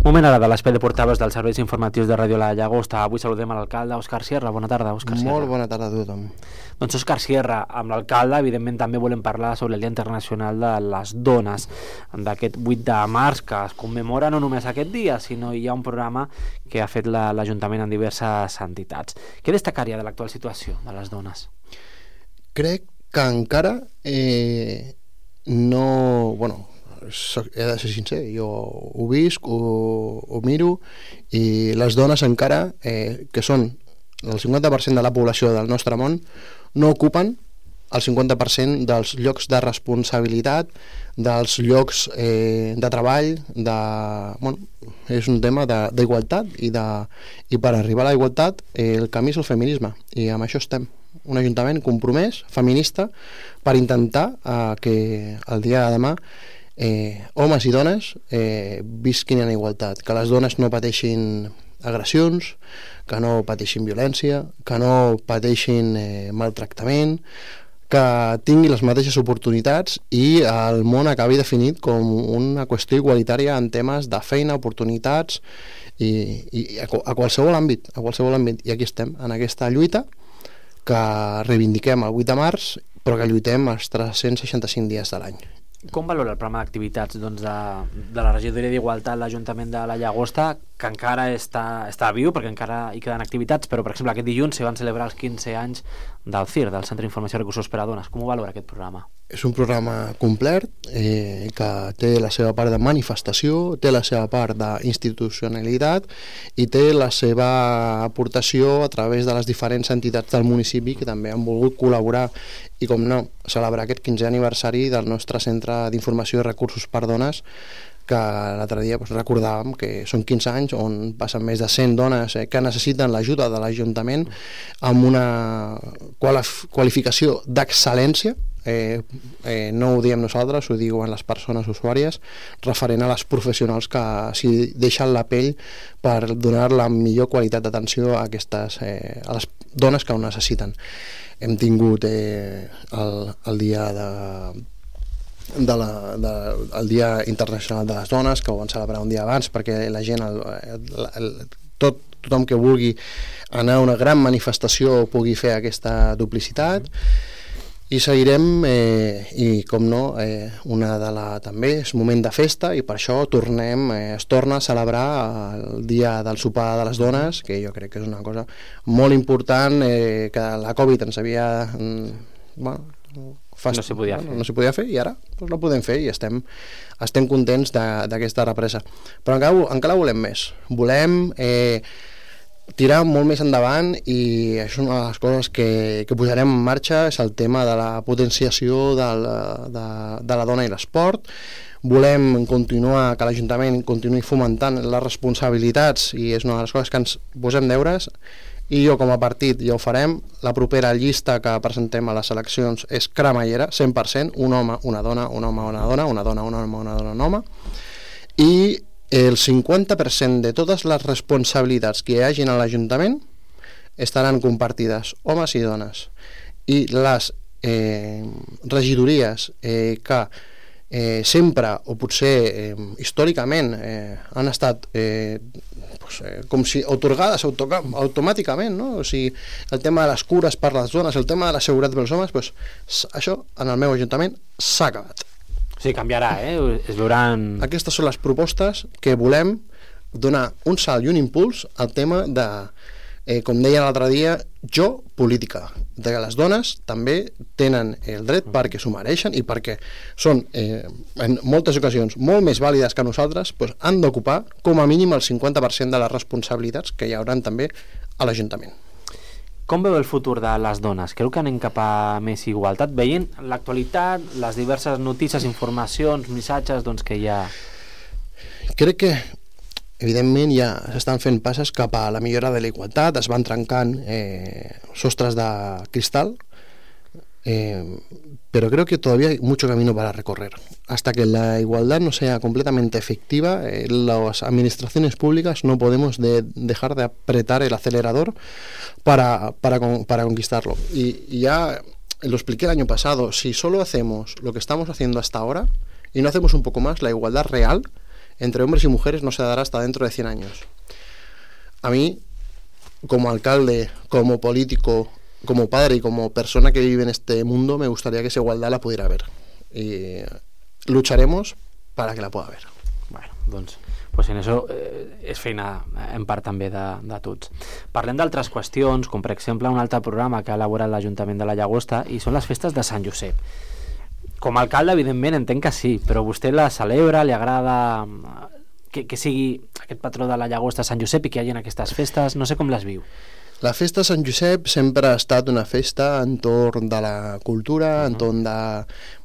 Moment ara de l'espai de portaves dels serveis informatius de Ràdio La Llagosta. Avui saludem a l'alcalde Òscar Sierra. Bona tarda, Òscar Sierra. Molt bona tarda a tothom. Doncs Òscar Sierra, amb l'alcalde, evidentment també volem parlar sobre el Dia Internacional de les Dones, d'aquest 8 de març, que es commemora no només aquest dia, sinó hi ha un programa que ha fet l'Ajuntament en diverses entitats. Què destacaria de l'actual situació de les dones? Crec que encara eh, no... Soc, he de ser sincer, jo ho visc, ho, ho miro, i les dones encara, eh, que són el 50% de la població del nostre món, no ocupen el 50% dels llocs de responsabilitat, dels llocs eh, de treball, de, bueno, és un tema d'igualtat i, de, i per arribar a la igualtat eh, el camí és el feminisme i amb això estem. Un ajuntament compromès, feminista, per intentar eh, que el dia de demà eh, homes i dones eh, visquin en igualtat, que les dones no pateixin agressions, que no pateixin violència, que no pateixin eh, maltractament, que tingui les mateixes oportunitats i el món acabi definit com una qüestió igualitària en temes de feina, oportunitats i, i a, a qualsevol àmbit, a qualsevol àmbit. I aquí estem, en aquesta lluita que reivindiquem el 8 de març, però que lluitem els 365 dies de l'any. Com valora el programa d'activitats doncs, de, de la regidoria d'Igualtat, l'Ajuntament de la Llagosta, que encara està, està viu, perquè encara hi queden activitats, però, per exemple, aquest dilluns se van celebrar els 15 anys del CIR, del Centre d'Informació i Recursos per a Dones. Com ho valora aquest programa? És un programa complet eh, que té la seva part de manifestació, té la seva part d'institucionalitat i té la seva aportació a través de les diferents entitats del municipi que també han volgut col·laborar i, com no, celebrar aquest 15è aniversari del nostre Centre d'Informació i Recursos per Dones que l'altre dia doncs, recordàvem que són 15 anys on passen més de 100 dones eh, que necessiten l'ajuda de l'Ajuntament amb una qualificació d'excel·lència eh, eh, no ho diem nosaltres, ho diuen les persones usuàries, referent a les professionals que s'hi deixen la pell per donar la millor qualitat d'atenció a, aquestes, eh, a les dones que ho necessiten. Hem tingut eh, el, el dia de, de la, de, el Dia Internacional de les Dones, que ho van celebrar un dia abans perquè la gent, el, el, el, tot, tothom que vulgui anar a una gran manifestació pugui fer aquesta duplicitat. I seguirem eh, i com no eh, una de la també és moment de festa i per això tornem eh, es torna a celebrar el dia del sopar de les dones que jo crec que és una cosa molt important eh, que la Covid ens havia mm, bueno, fast, no s'hi podia, bueno, no podia fer i ara? Doncs, no podem fer i estem, estem contents d'aquesta represa. Però encara, encara volem més. Volem eh, tirar molt més endavant i és una de les coses que, que posarem en marxa és el tema de la potenciació de la, de, de la dona i l'esport. Volem continuar, que l'Ajuntament continuï fomentant les responsabilitats i és una de les coses que ens posem deures i jo com a partit ja ho farem la propera llista que presentem a les eleccions és cremallera, 100% un home, una dona, un home, una dona una dona, un home, una dona, un home i el 50% de totes les responsabilitats que hi hagin a l'Ajuntament estaran compartides, homes i dones. I les eh, regidories eh, que eh, sempre, o potser eh, històricament, eh, han estat eh, pues, eh, com si otorgades automàticament, no? O sigui, el tema de les cures per les dones, el tema de la seguretat pels homes, pues, això en el meu ajuntament s'ha acabat. Sí, canviarà, eh? Es veuran... Aquestes són les propostes que volem donar un salt i un impuls al tema de, eh, com deia l'altre dia, jo política, de que les dones també tenen el dret perquè s'ho mereixen i perquè són, eh, en moltes ocasions, molt més vàlides que nosaltres, doncs han d'ocupar com a mínim el 50% de les responsabilitats que hi hauran també a l'Ajuntament. Com veu el futur de les dones? Creu que anem cap a més igualtat? Veient l'actualitat, les diverses notícies, informacions, missatges doncs, que hi ha... Crec que evidentment ja s'estan fent passes cap a la millora de la igualtat, es van trencant eh, sostres de cristal, eh, pero creo que todavía hay mucho camino para recorrer. Hasta que la igualdad no sea completamente efectiva, eh, las administraciones públicas no podemos de, dejar de apretar el acelerador para, para, conquistarlo. Y, ya lo expliqué el año pasado, si solo hacemos lo que estamos haciendo hasta ahora y no hacemos un poco más, la igualdad real, entre hombres y mujeres no se dará hasta dentro de 100 años. A mí, como alcalde, como político, como padre y como persona que vive en este mundo, me gustaría que esa igualdad la pudiera haber. Y lucharemos para que la pueda haber. Bueno, doncs pues en això eh, és feina eh, en part també de, de tots. Parlem d'altres qüestions, com per exemple un altre programa que ha elaborat l'Ajuntament de la Llagosta i són les festes de Sant Josep. Com a alcalde, evidentment, entenc que sí, però vostè la celebra, li agrada eh, que, que sigui aquest patró de la Llagosta Sant Josep i que hi hagi aquestes festes, no sé com les viu. La festa de Sant Josep sempre ha estat una festa entorn de la cultura, uh -huh. entorn de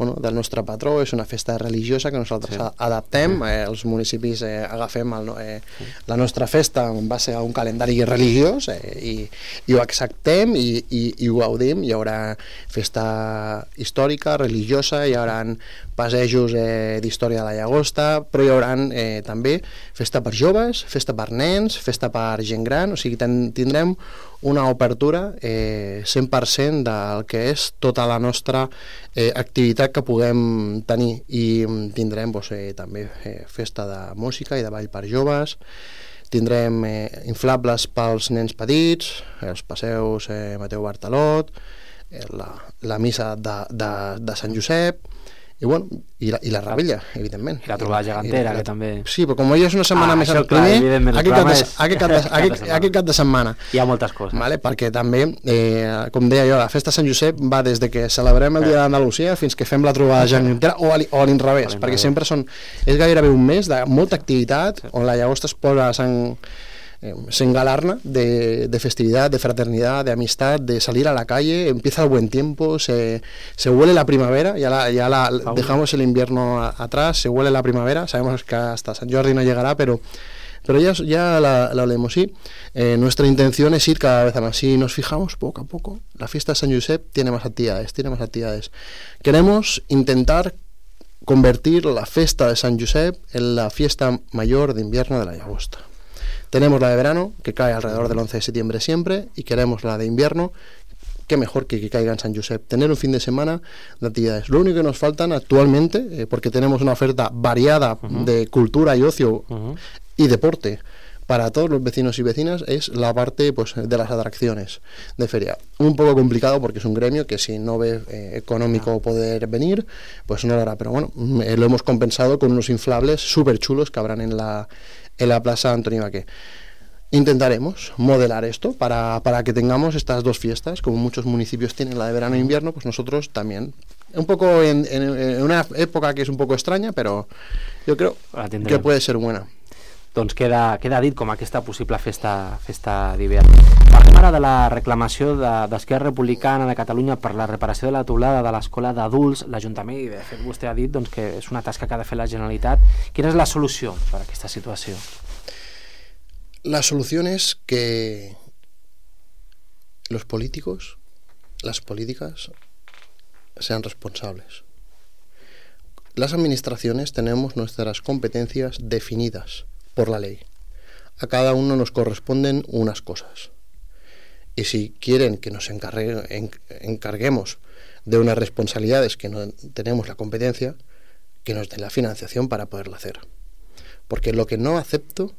bueno, del nostre patró, és una festa religiosa que nosaltres sí. adaptem, eh, els municipis eh, agafem el, eh, la nostra festa en base a un calendari religiós eh, i, i ho acceptem i, i, i ho gaudim, hi haurà festa històrica, religiosa, hi haurà passejos eh, d'història de la llagosta, però hi haurà eh, també festa per joves, festa per nens, festa per gent gran, o sigui, ten, tindrem una obertura eh, 100% del que és tota la nostra eh, activitat que puguem tenir. I tindrem doncs, eh, també eh, festa de música i de ball per joves. Tindrem eh, inflables pels nens petits els passeus eh, Mateu Bartalot eh, la, la missa de, de, de Sant Josep i, bueno, i, la, i la rebella, evidentment. I la trobada gegantera, que també... Sí, però com ja és una setmana ah, més al primer, aquest, cap de, aquest, cap de, aquest, aquest cap de setmana. Hi ha moltes coses. Vale? Perquè també, eh, com deia jo, la festa de Sant Josep va des de que celebrem el dia d'Andalusia fins que fem la trobada gegantera o a l'inrevés, perquè sempre són... És gairebé un mes de molta activitat on la llagosta es posa a Sant eh, se engalarna de, de, festividad, de fraternidad, de amistad, de salir a la calle, empieza el buen tiempo, se, se huele la primavera, ya, la, ya la, dejamos el invierno a, atrás, se huele la primavera, sabemos que hasta San Jordi no llegará, pero pero ya, ya la, la olemos, sí. Eh, nuestra intención es ir cada vez más. Si nos fijamos poco a poco, la fiesta de San Josep tiene más actividades, tiene más actividades. Queremos intentar convertir la fiesta de San Josep en la fiesta mayor de invierno de la Llagosta. Tenemos la de verano, que cae alrededor del 11 de septiembre siempre, y queremos la de invierno, qué mejor que, que caiga en San Josep. Tener un fin de semana de actividades. Lo único que nos faltan actualmente, eh, porque tenemos una oferta variada uh -huh. de cultura y ocio uh -huh. y deporte para todos los vecinos y vecinas, es la parte pues, de las atracciones de feria. Un poco complicado porque es un gremio que si no ve eh, económico poder venir, pues no lo hará. Pero bueno, eh, lo hemos compensado con unos inflables súper chulos que habrán en la, en la Plaza Antonio Baqué. Intentaremos modelar esto para, para, que tengamos estas dos fiestas, como muchos municipios tienen la de verano e invierno, pues nosotros también. Un poco en, en, en una época que és un poco extraña, però jo crec que puede ser buena. Doncs queda, queda dit com aquesta possible festa, festa d'hivern. Parlem ara de la reclamació d'Esquerra de, Republicana de Catalunya per la reparació de la teulada de l'escola d'adults. L'Ajuntament, i de fet vostè ha dit doncs, que és una tasca que ha de fer la Generalitat. Quina és la solució per a aquesta situació? La solució és que los políticos, las políticas, sean responsables. Las administraciones tenemos nuestras competencias definidas por la ley. A cada uno nos corresponden unas cosas. Y si quieren que nos encarguemos de unas responsabilidades que no tenemos la competencia, que nos den la financiación para poderlo hacer. Porque lo que no acepto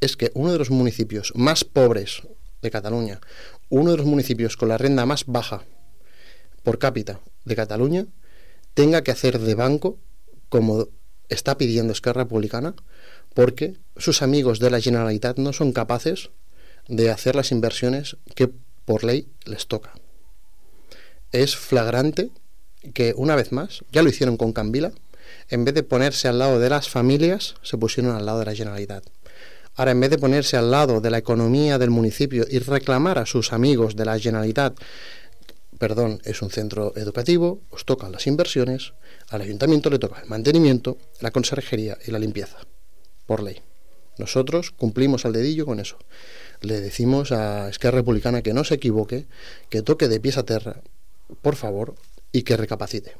es que uno de los municipios más pobres de Cataluña, uno de los municipios con la renta más baja por cápita de Cataluña, tenga que hacer de banco, como está pidiendo Esquerra Republicana, porque sus amigos de la Generalitat no son capaces de hacer las inversiones que por ley les toca. Es flagrante que una vez más, ya lo hicieron con Cambila, en vez de ponerse al lado de las familias, se pusieron al lado de la Generalitat. Ahora, en vez de ponerse al lado de la economía del municipio y reclamar a sus amigos de la Generalitat, perdón, es un centro educativo, os tocan las inversiones, al ayuntamiento le toca el mantenimiento, la conserjería y la limpieza por ley. Nosotros cumplimos al dedillo con eso. Le decimos a Esquerra Republicana que no se equivoque, que toque de pies a tierra, por favor, y que recapacite.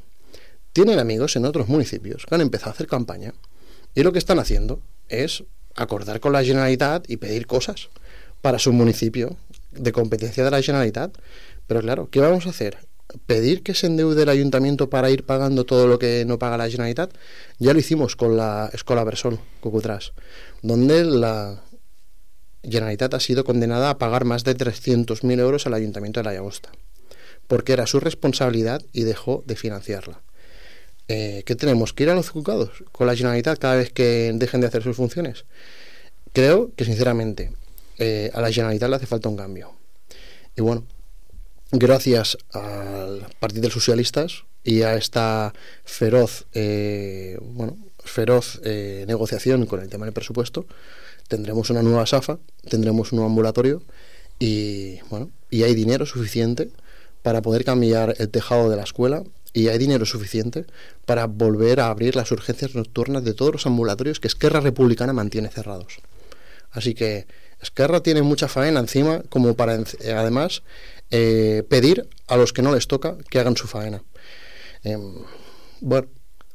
Tienen amigos en otros municipios que han empezado a hacer campaña y lo que están haciendo es acordar con la Generalitat y pedir cosas para su municipio de competencia de la Generalitat. Pero claro, ¿qué vamos a hacer? Pedir que se endeude el ayuntamiento para ir pagando todo lo que no paga la Generalitat, ya lo hicimos con la Escuela Bersol, Cucutrás, donde la Generalitat ha sido condenada a pagar más de 300.000 euros al ayuntamiento de la Llagosta, porque era su responsabilidad y dejó de financiarla. Eh, ¿Qué tenemos? ¿Que ir a los juzgados con la Generalitat cada vez que dejen de hacer sus funciones? Creo que, sinceramente, eh, a la Generalitat le hace falta un cambio. Y bueno, gracias al Partido de Socialistas y a esta feroz, eh, bueno, feroz eh, negociación con el tema del presupuesto, tendremos una nueva SAFA, tendremos un nuevo ambulatorio y bueno, y hay dinero suficiente para poder cambiar el tejado de la escuela y hay dinero suficiente para volver a abrir las urgencias nocturnas de todos los ambulatorios que Esquerra Republicana mantiene cerrados. Así que Esquerra tiene mucha faena encima como para además eh, pedir a los que no les toca que hagan su faena. Em, bueno,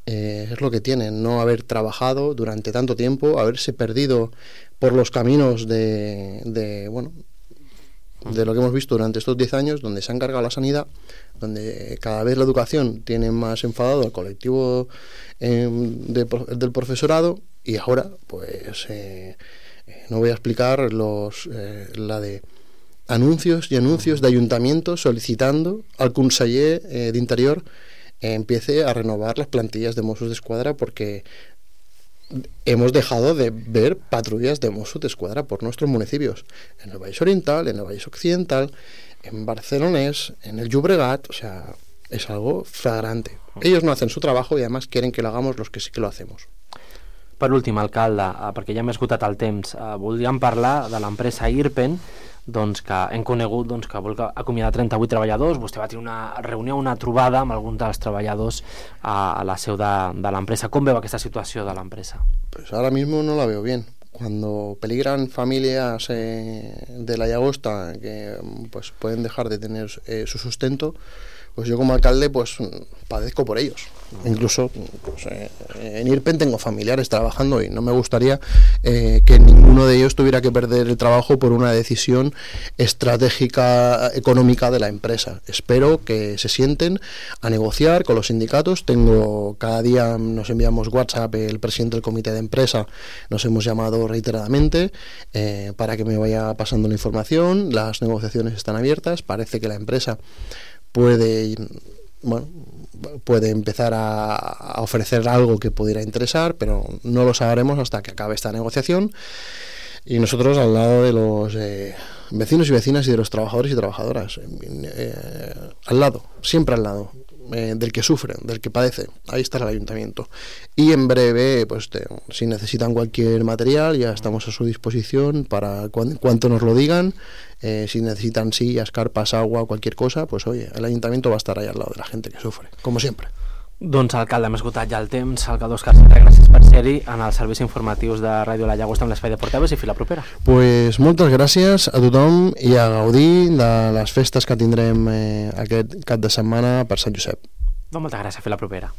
eh, es lo que tienen, no haber trabajado durante tanto tiempo, haberse perdido por los caminos de, de bueno, de lo que hemos visto durante estos 10 años, donde se ha encargado la sanidad, donde cada vez la educación tiene más enfadado al colectivo em, del profesorado y ahora, pues, eh, no voy a explicar los, la de anuncios y anuncios de ayuntamientos solicitando al conseller eh, de Interior eh, empiece a renovar las plantillas de Mossos de Escuadra porque hemos dejado de ver patrullas de Mossos de Escuadra por nuestros municipios, en el Valle Oriental, en el Valle Occidental, en Barcelonés, en el Llobregat, o sea, es algo flagrante. Ellos no hacen su trabajo y además quieren que lo hagamos los que sí que lo hacemos. Per últim, alcalde, eh, perquè ja hem esgotat el temps, eh, voldríem parlar de l'empresa IRPEN, doncs, que hem conegut doncs, que vol acomiadar 38 treballadors. Vostè va tenir una reunió, una trobada amb alguns dels treballadors a, a la seu de, de l'empresa. Com veu aquesta situació de l'empresa? Pues ahora mismo no la veo bien. Cuando peligran familias eh, de la Llagosta que pues, pueden dejar de tener eh, su sustento, pues yo como alcalde pues padezco por ellos. Incluso pues, eh, en IRPEN tengo familiares trabajando y no me gustaría eh, que ninguno de ellos tuviera que perder el trabajo por una decisión estratégica económica de la empresa. Espero que se sienten a negociar con los sindicatos. Tengo cada día nos enviamos WhatsApp, el presidente del comité de empresa nos hemos llamado reiteradamente eh, para que me vaya pasando la información. Las negociaciones están abiertas. Parece que la empresa puede, bueno, puede empezar a, ofrecer algo que pudiera interesar, pero no lo sabremos hasta que acabe esta negociación. Y nosotros al lado de los eh, vecinos y vecinas y de los trabajadores y trabajadoras, eh, al lado, siempre al lado. Eh, del que sufre, del que padece. Ahí está el ayuntamiento. Y en breve, pues si necesitan cualquier material, ya estamos a su disposición para cuanto nos lo digan. Eh, si necesitan sillas, carpas, agua, cualquier cosa, pues oye, el ayuntamiento va a estar ahí al lado de la gente que sufre, como siempre. Doncs, alcalde, hem esgotat ja el temps. Alcalde Òscar Santa, gràcies per ser-hi en els serveis informatius de Ràdio La Llagosta amb l'espai de Portaves i fila propera. pues moltes gràcies a tothom i a gaudir de les festes que tindrem eh, aquest cap de setmana per Sant Josep. Doncs moltes gràcies, fila propera.